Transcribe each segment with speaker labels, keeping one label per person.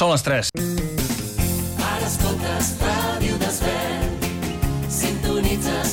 Speaker 1: Són les 3.
Speaker 2: Ara escoltes Ràdio Desvern, sintonitzes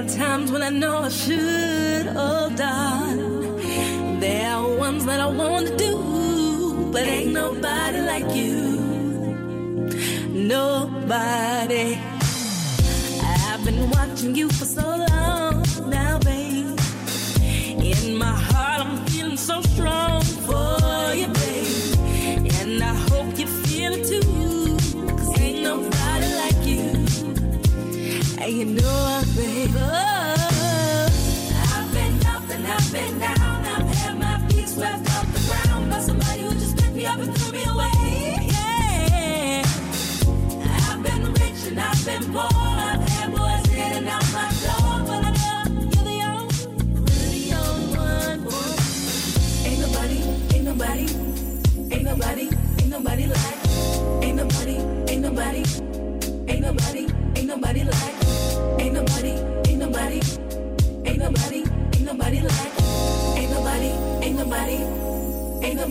Speaker 3: are
Speaker 4: times when I know I should have done. There are ones that I want to do, but ain't nobody like you. Nobody. I've been watching you for so long now, babe. In my heart, I'm feeling so strong for you, babe. And I hope you feel it too, cause ain't nobody like you. And you know I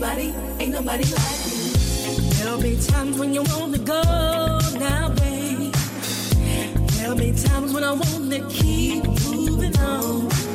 Speaker 4: nobody, ain't nobody like you. There'll be times when you wanna go now, babe. There'll be times when I wanna keep moving on.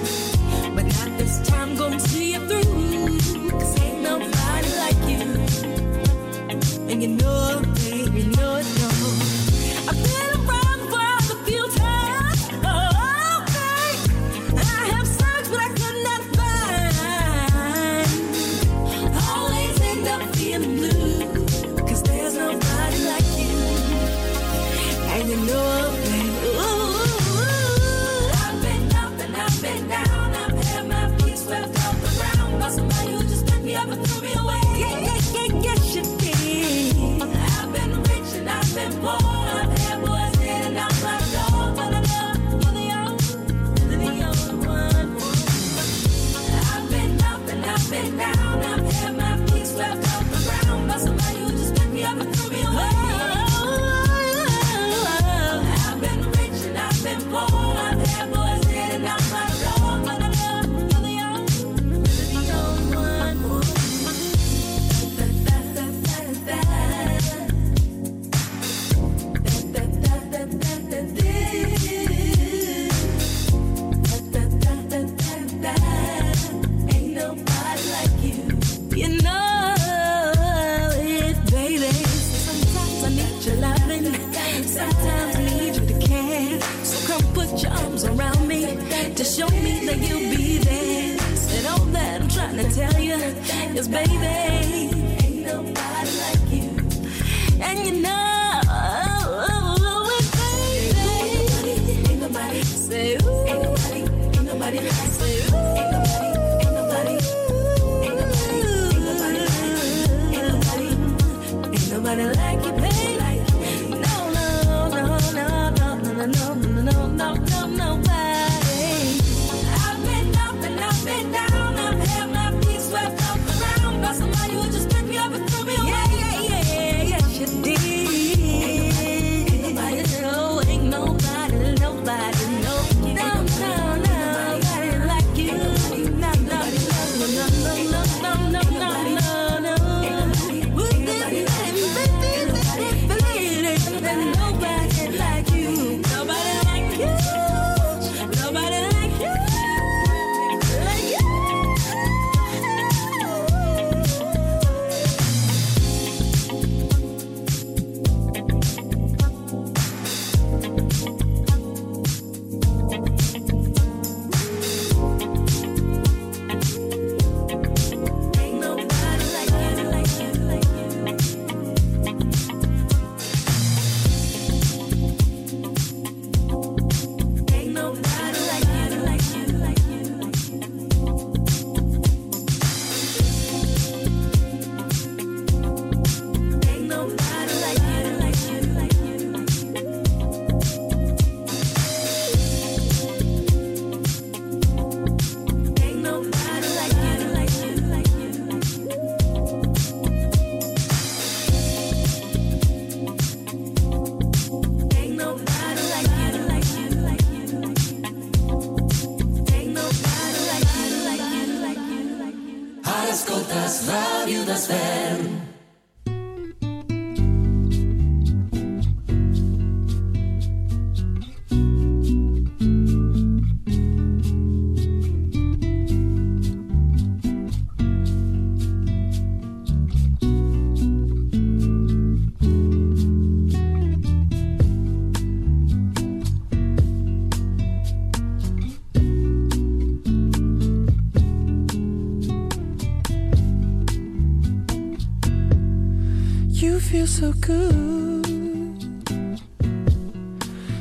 Speaker 4: You
Speaker 1: feel so good.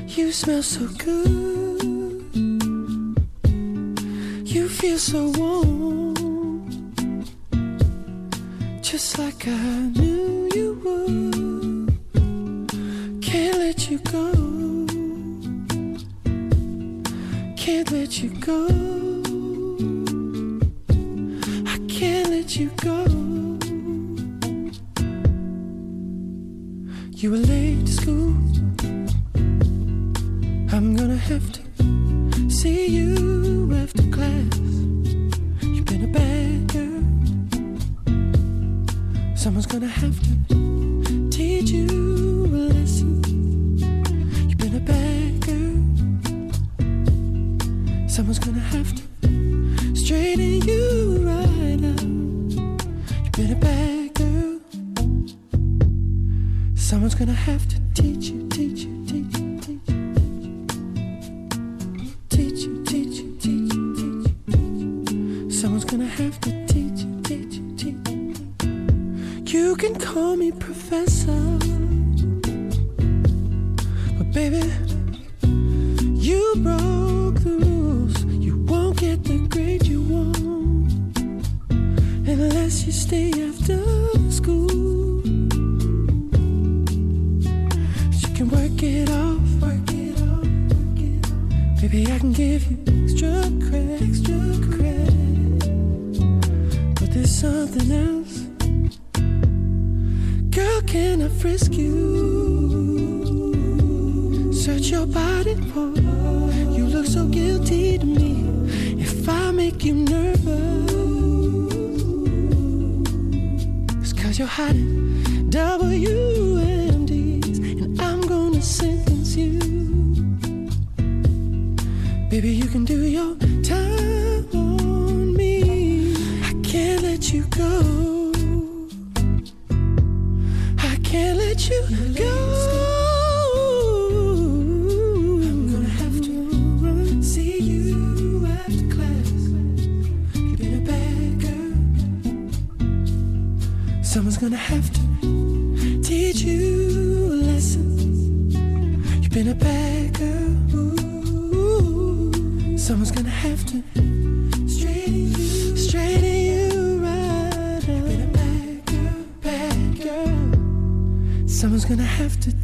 Speaker 1: You smell so good. You feel so warm. Just like I knew you would. Can't let you go. Can't let you go. I can't let you go. You were late.
Speaker 5: make you nervous. It's cause you're hiding W. have to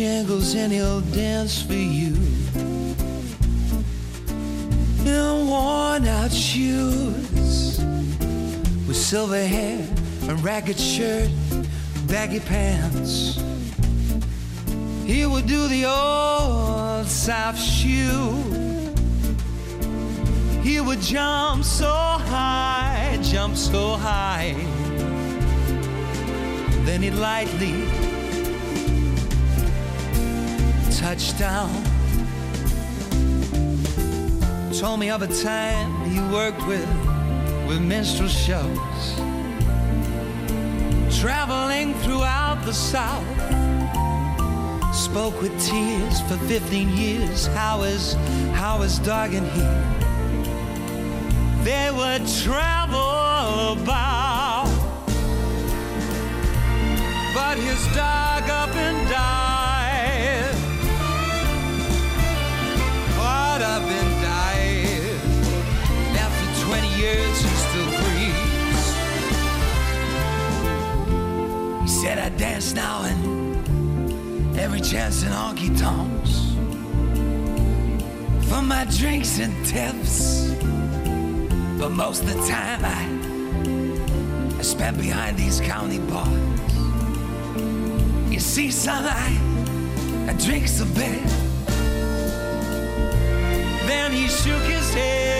Speaker 1: Man, Bojangles, and he'll dance for you. In worn out shoes, with silver hair, and ragged shirt, baggy pants. He would do the old soft shoe. He would jump so high, jump so high. Then he'd lightly touch down. Told me of a time he worked with with minstrel shows, traveling throughout the South. Spoke with tears for 15 years. How is how is dog and he? They would travel about, but his dog up and died. Said, I dance now and every chance in honky tonks. For my drinks and tips. But most of the time I, I spent behind these county bars. You see, son, I, I drinks a bit. Then he shook his head.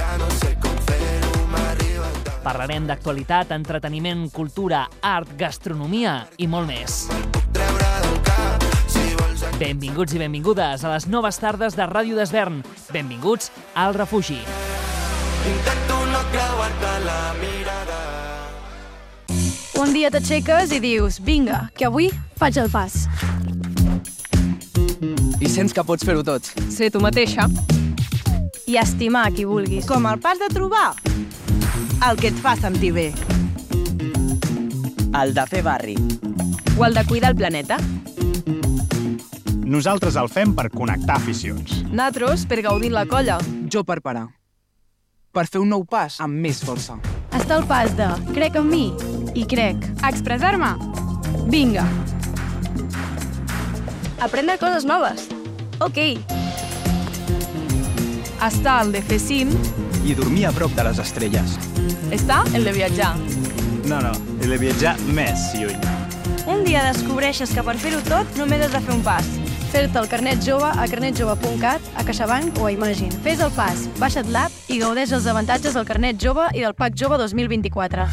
Speaker 6: Ja no sé com fer-ho, m'arriba tant.
Speaker 7: Parlarem d'actualitat, entreteniment, cultura, art, gastronomia i molt més.
Speaker 6: Cap, si vols.
Speaker 7: Benvinguts i benvingudes a les noves tardes de Ràdio d'Esvern. Benvinguts al refugi.
Speaker 6: Intento no creuar-te la mirada.
Speaker 8: Un dia t'aixeques i dius, vinga, que avui faig el pas.
Speaker 9: I sents que pots fer-ho tot.
Speaker 8: Ser tu mateixa. I estimar qui vulguis.
Speaker 10: Com el pas de trobar el que et fa sentir bé.
Speaker 9: El de fer barri.
Speaker 8: O el de cuidar el planeta.
Speaker 11: Nosaltres el fem per connectar aficions.
Speaker 8: Natros per gaudir la colla.
Speaker 9: Jo per parar. Per fer un nou pas amb més força.
Speaker 8: Està el pas de crec en mi i crec. Expressar-me. Vinga. Aprendre coses noves. Ok. Està el de fer cim.
Speaker 9: I dormir a prop de les estrelles.
Speaker 8: Està el de viatjar.
Speaker 11: No, no, he de viatjar més lluny.
Speaker 8: Un dia descobreixes que per fer-ho tot només has de fer un pas. Fer-te el carnet jove a carnetjove.cat, a CaixaBank o a Imagine. Fes el pas, baixa't l'app i gaudeix dels avantatges del carnet jove i del PAC jove 2024.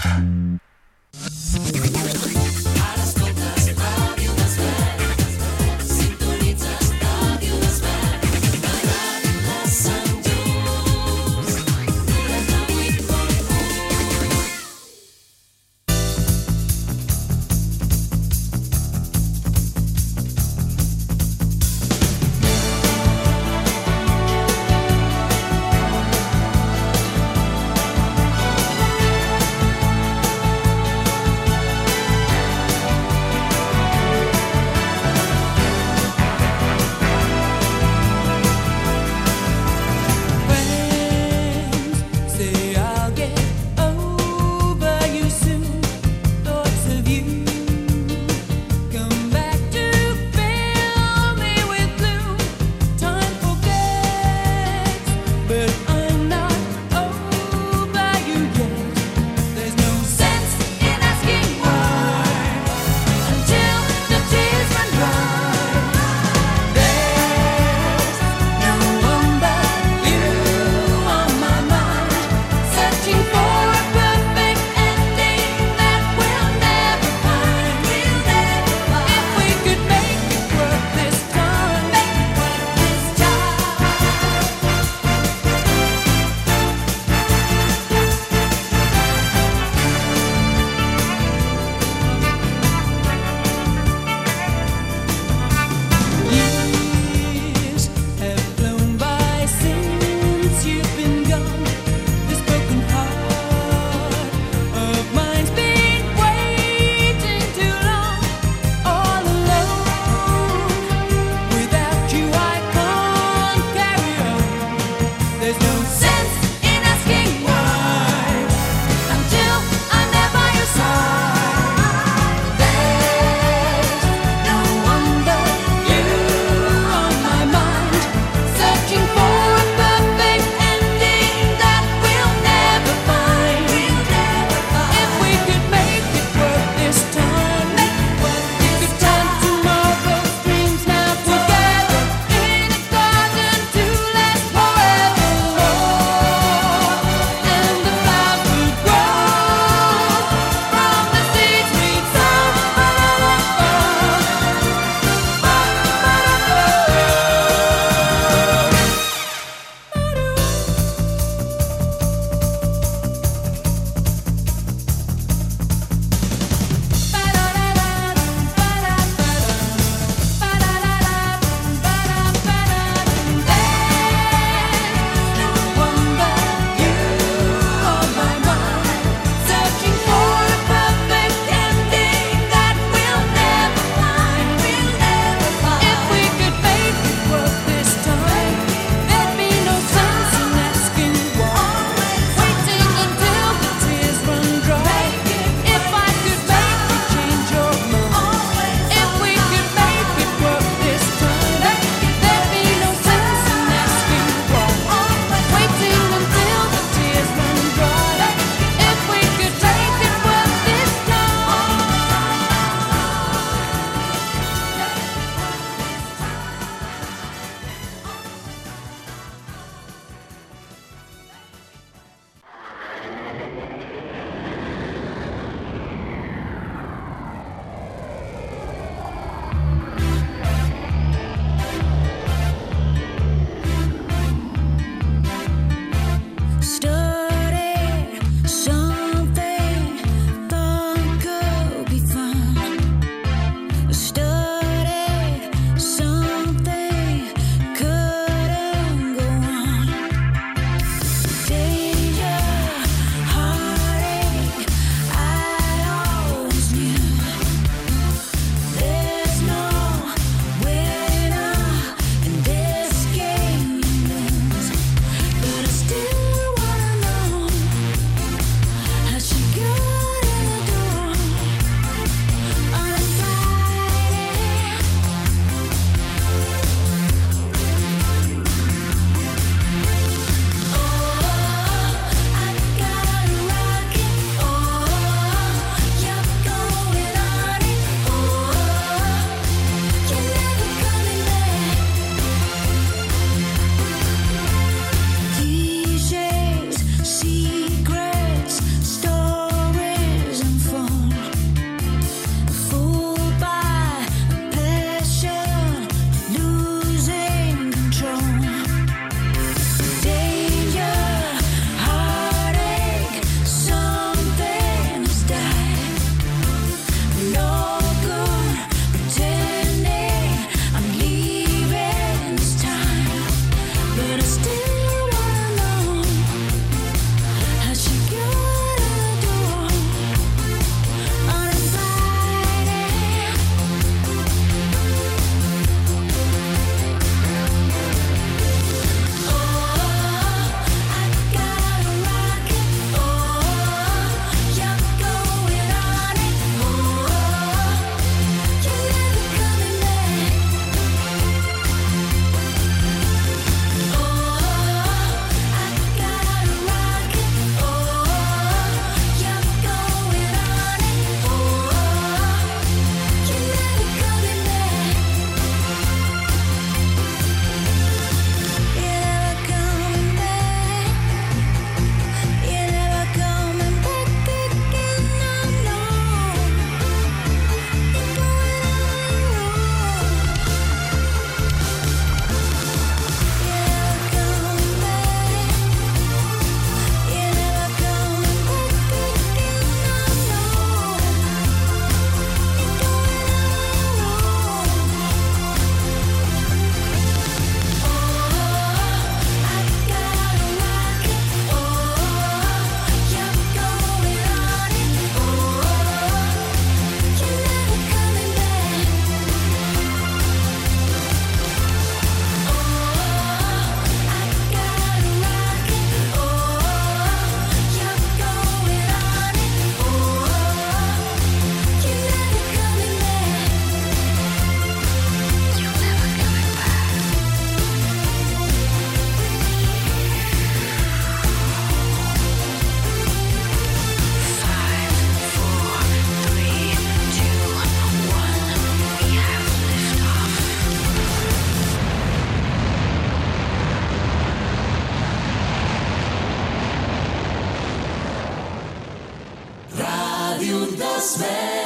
Speaker 12: Gospel.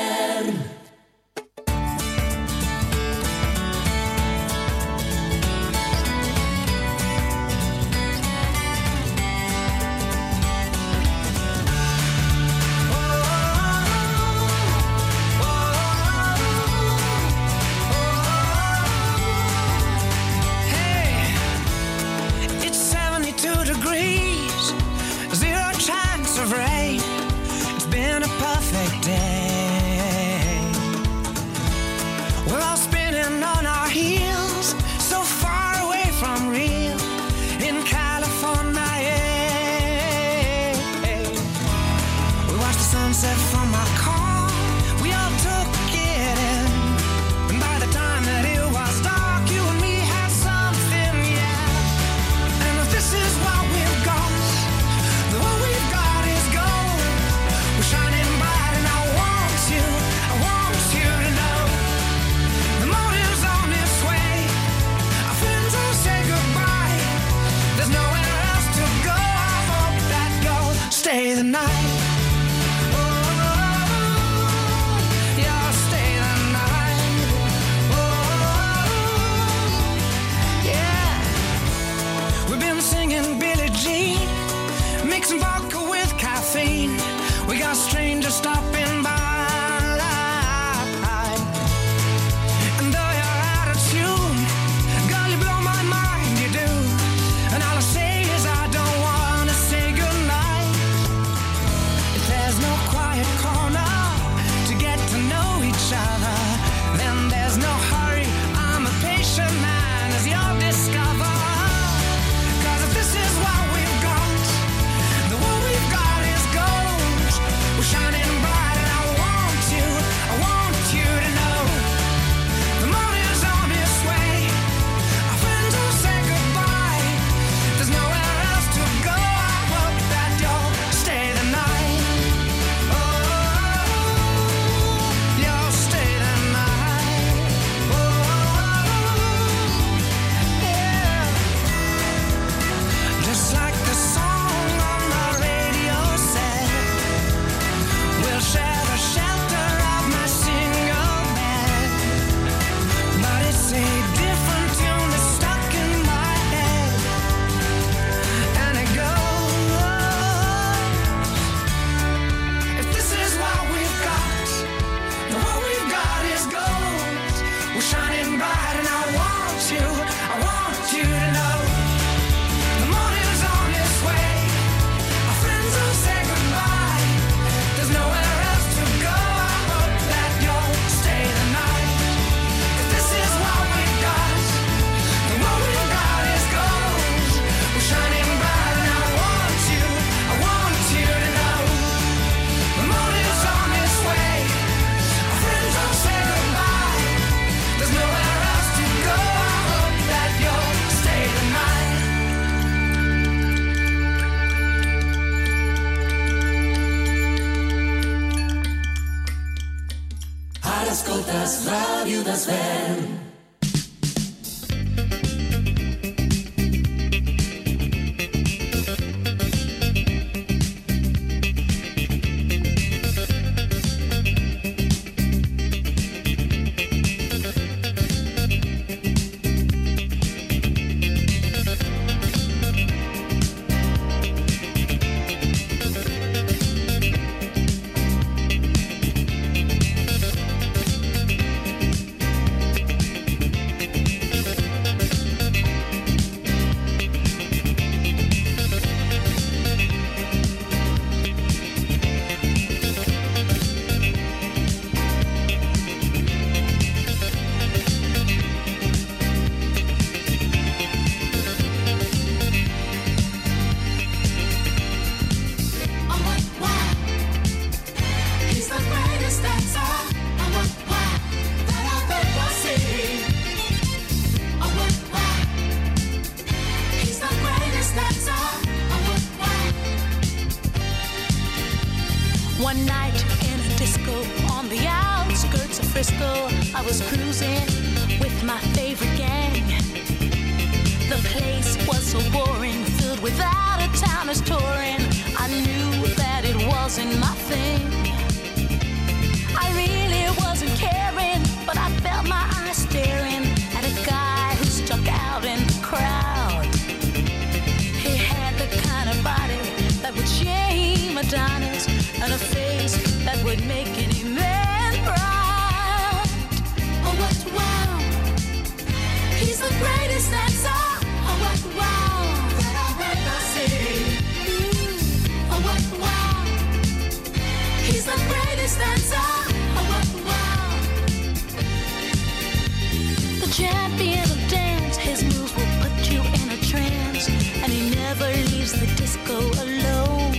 Speaker 12: never leaves the disco alone.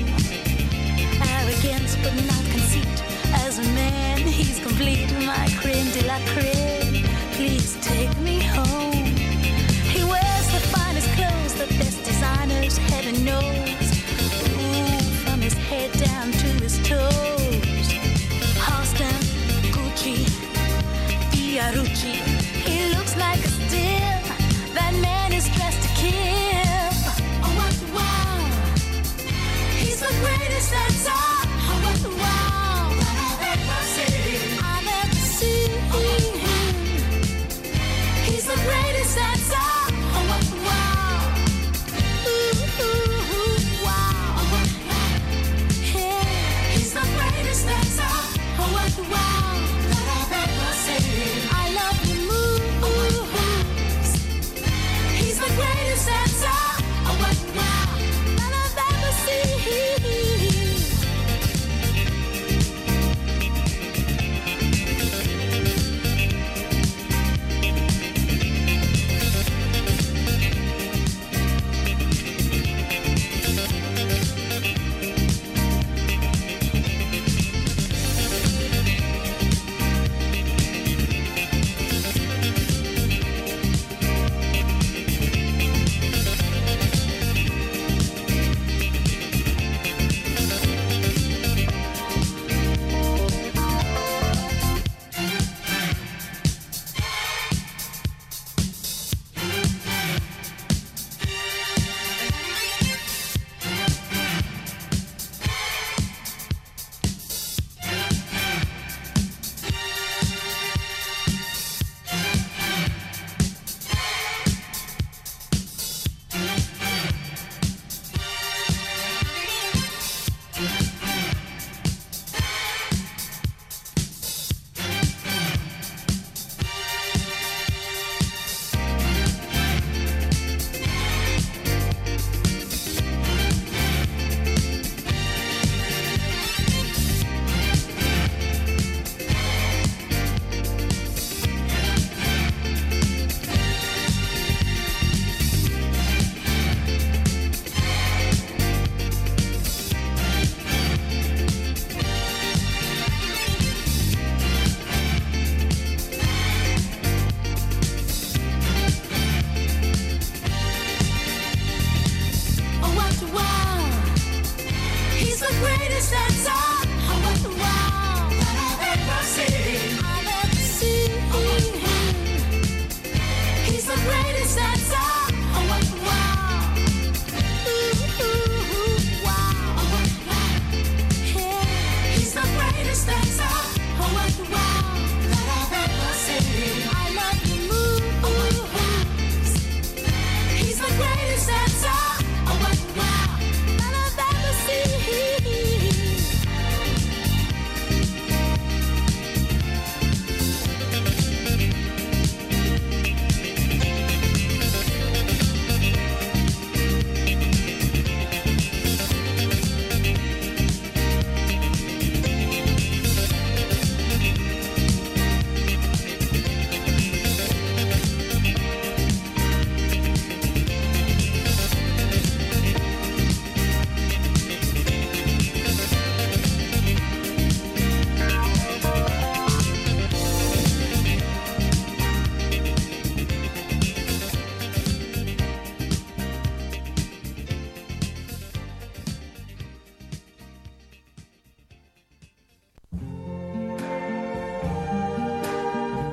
Speaker 12: Arrogance, but not conceit. As a man, he's complete, my creme de la creme.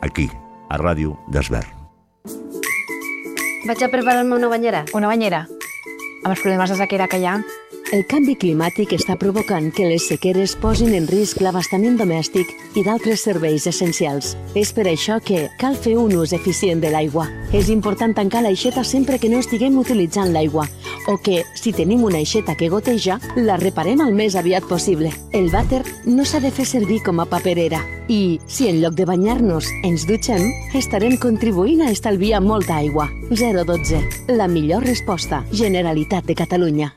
Speaker 13: aquí, a Ràdio d'Esvern.
Speaker 14: Vaig a preparar-me una banyera.
Speaker 15: Una banyera? Amb els problemes de sequera que hi ha.
Speaker 4: El canvi climàtic està provocant que les sequeres posin en risc l'abastament domèstic i d'altres serveis essencials. És per això que cal fer un ús eficient de l'aigua. És important tancar l'aixeta sempre que no estiguem utilitzant l'aigua o que, si tenim una aixeta que goteja, la reparem el més aviat possible. El vàter no s'ha de fer servir com a paperera. I, si en lloc de banyar-nos ens dutxem, estarem contribuint a estalviar molta aigua. 012. La millor resposta. Generalitat de Catalunya.